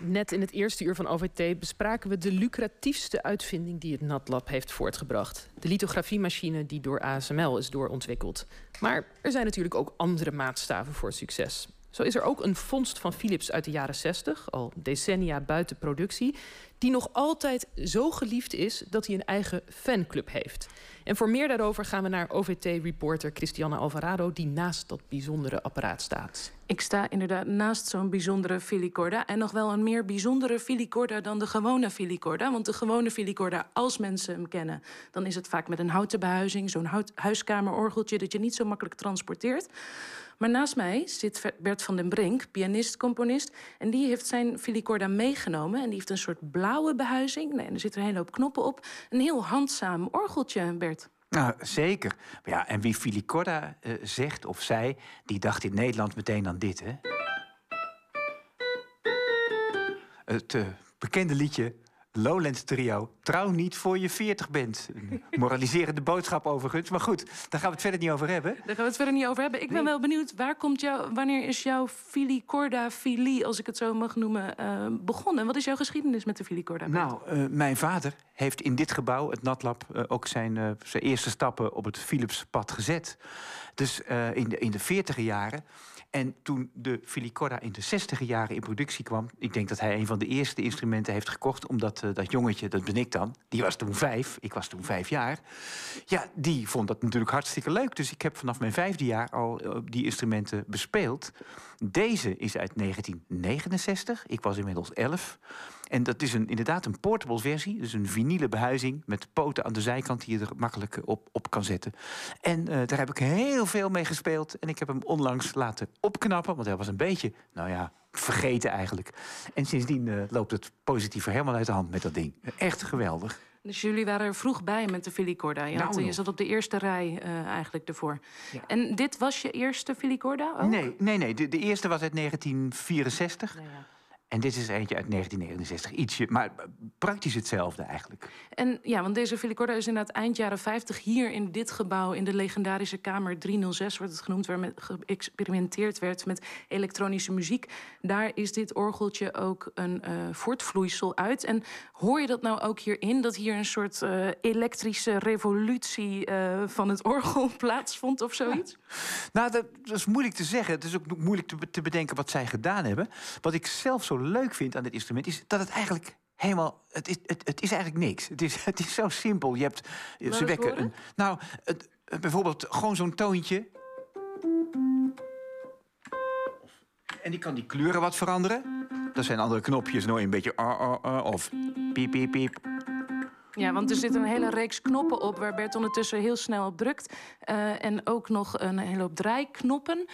Net in het eerste uur van OVT bespraken we de lucratiefste uitvinding die het NatLab heeft voortgebracht. De lithografiemachine die door ASML is doorontwikkeld. Maar er zijn natuurlijk ook andere maatstaven voor succes. Zo is er ook een vondst van Philips uit de jaren 60, al decennia buiten productie, die nog altijd zo geliefd is dat hij een eigen fanclub heeft. En voor meer daarover gaan we naar OVT-reporter Christiane Alvarado, die naast dat bijzondere apparaat staat. Ik sta inderdaad naast zo'n bijzondere filicorda. En nog wel een meer bijzondere filicorda dan de gewone filicorda. Want de gewone filicorda, als mensen hem kennen, dan is het vaak met een houten behuizing, zo'n huiskamerorgeltje dat je niet zo makkelijk transporteert. Maar naast mij zit Bert van den Brink, pianist, componist. En die heeft zijn filicorda meegenomen. En die heeft een soort blauwe behuizing. Nee, er zitten een hele hoop knoppen op. Een heel handzaam orgeltje, Bert. Nou, zeker. Ja, en wie filicorda uh, zegt of zei, die dacht in Nederland meteen aan dit, hè? Het uh, bekende liedje Lowland Trio. Trouw niet voor je 40 bent. moraliserende boodschap overigens. Maar goed, daar gaan we het verder niet over hebben. Daar gaan we het verder niet over hebben. Ik ben wel benieuwd, waar komt jou, wanneer is jouw filicorda filie, als ik het zo mag noemen, uh, begonnen? Wat is jouw geschiedenis met de filicorda? Nou, uh, mijn vader heeft in dit gebouw, het Natlab, uh, ook zijn, zijn eerste stappen op het Philipspad gezet. Dus in de, in de 40 jaren. En toen de filicorda in de 60 jaren in productie kwam... ik denk dat hij een van de eerste instrumenten heeft gekocht... omdat dat jongetje, dat ben ik dan, die was toen vijf... ik was toen vijf jaar... ja, die vond dat natuurlijk hartstikke leuk. Dus ik heb vanaf mijn vijfde jaar al uh, die instrumenten bespeeld. Deze is uit 1969, ik was inmiddels elf... En dat is een, inderdaad een portable versie. Dus een vinyle behuizing met poten aan de zijkant... die je er makkelijk op, op kan zetten. En uh, daar heb ik heel veel mee gespeeld. En ik heb hem onlangs laten opknappen. Want hij was een beetje, nou ja, vergeten eigenlijk. En sindsdien uh, loopt het positieve helemaal uit de hand met dat ding. Echt geweldig. Dus jullie waren er vroeg bij met de filicorda. Je, had, Nou, je zat op de eerste rij uh, eigenlijk ervoor. Ja. En dit was je eerste filicorda ook? Nee, nee, nee. De, de eerste was uit 1964. Nee, ja. En dit is eentje uit 1969. Ietsje, maar praktisch hetzelfde eigenlijk. En ja, want deze filicorda is inderdaad eind jaren 50 hier in dit gebouw, in de legendarische kamer 306 wordt het genoemd, waar met geëxperimenteerd werd met elektronische muziek. Daar is dit orgeltje ook een uh, voortvloeisel uit. En hoor je dat nou ook hierin, dat hier een soort uh, elektrische revolutie uh, van het orgel plaatsvond of zoiets? Ja. Nou, dat, dat, is moeilijk te zeggen. Het is ook moeilijk te, te bedenken wat zij gedaan hebben. Wat ik zelf zo leuk vind aan dit instrument is dat het eigenlijk helemaal. Het is, het, het is eigenlijk niks. Het is, het is zo simpel. Je hebt. Laat ze wekken een. Nou, het, bijvoorbeeld gewoon zo'n toontje. En die kan die kleuren wat veranderen. Dat zijn andere knopjes, nou een beetje. Uh, uh, uh, of piep, piep, piep. Ja, want er zit een hele reeks knoppen op waar Bert ondertussen heel snel op drukt. Uh, en ook nog een hele hoop draaiknoppen.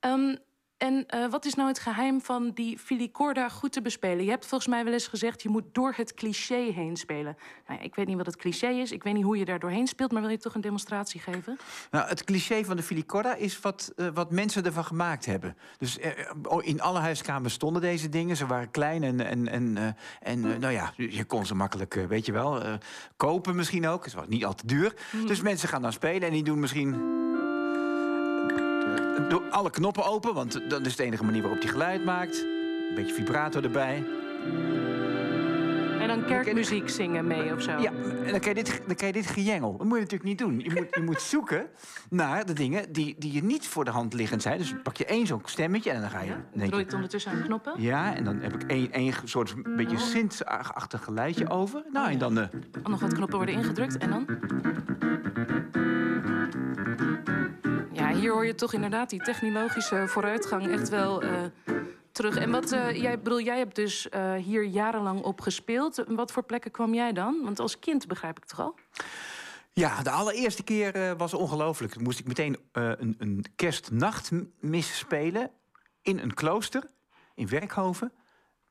Um, en uh, wat is nou het geheim van die filicorda goed te bespelen? Je hebt volgens mij wel eens gezegd, je moet door het cliché heen spelen. Nou ja, ik weet niet wat het cliché is, ik weet niet hoe je daar doorheen speelt... maar wil je toch een demonstratie geven? Nou, het cliché van de filicorda is wat, uh, wat mensen ervan gemaakt hebben. Dus uh, in alle huiskamers stonden deze dingen. Ze waren klein en, en, en, en nou ja, je kon ze makkelijk, weet je wel, kopen misschien ook. Het was niet al te duur. Mm. Dus mensen gaan dan spelen en die doen misschien... Doe alle knoppen open, want dat is de enige manier waarop hij geluid maakt. Een beetje vibrator erbij. En dan kerkmuziek zingen mee of zo? Ja, en dan kan je dit, dan kan je dit gejengel. Dat moet je natuurlijk niet doen. Je moet, je moet zoeken naar de dingen die, die je niet voor de hand liggend zijn. Dus pak je één zo'n stemmetje en dan ga je... Ja, dan je het ondertussen aan knoppen? Ja, en dan heb ik één, één soort beetje synth-achtig geluidje over. Nou, en dan... Uh... Oh, nog wat knoppen worden ingedrukt en dan? Hier hoor je toch inderdaad die technologische vooruitgang echt wel uh, terug. En wat, uh, jij, bedoel, jij hebt dus uh, hier jarenlang op gespeeld. Wat voor plekken kwam jij dan? Want als kind begrijp ik toch al? Ja, de allereerste keer was ongelooflijk. Moest ik meteen een, een kerstnachtmis spelen in een klooster in Werkhoven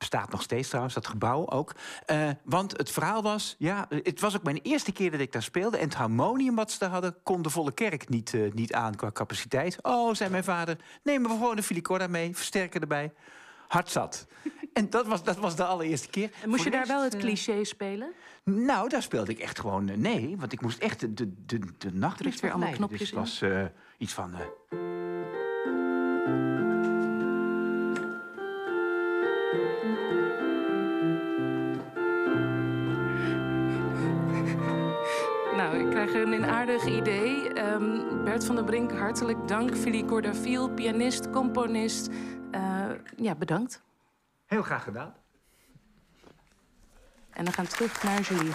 bestaat nog steeds trouwens, dat gebouw ook. Uh, want het verhaal was, ja, het was ook mijn eerste keer dat ik daar speelde... en het harmonium wat ze daar hadden, kon de volle kerk niet, uh, niet aan qua capaciteit. Oh, zei mijn vader, neem maar gewoon een filicorda mee, versterker erbij. Hard zat. en dat was, dat was de allereerste keer. En moest Voor je daar wel het cliché uh, spelen? Nou, daar speelde ik echt gewoon nee. Want ik moest echt de, de, de, de nacht weer allemaal knopjes dus het was iets van... Nou, ik krijg een inaardig idee. Ehm, Bert van der Brink, hartelijk dank. Philippe Cordafiel, pianist, componist. Eh, ja, bedankt. Heel graag gedaan. En dan gaan we terug naar Julie.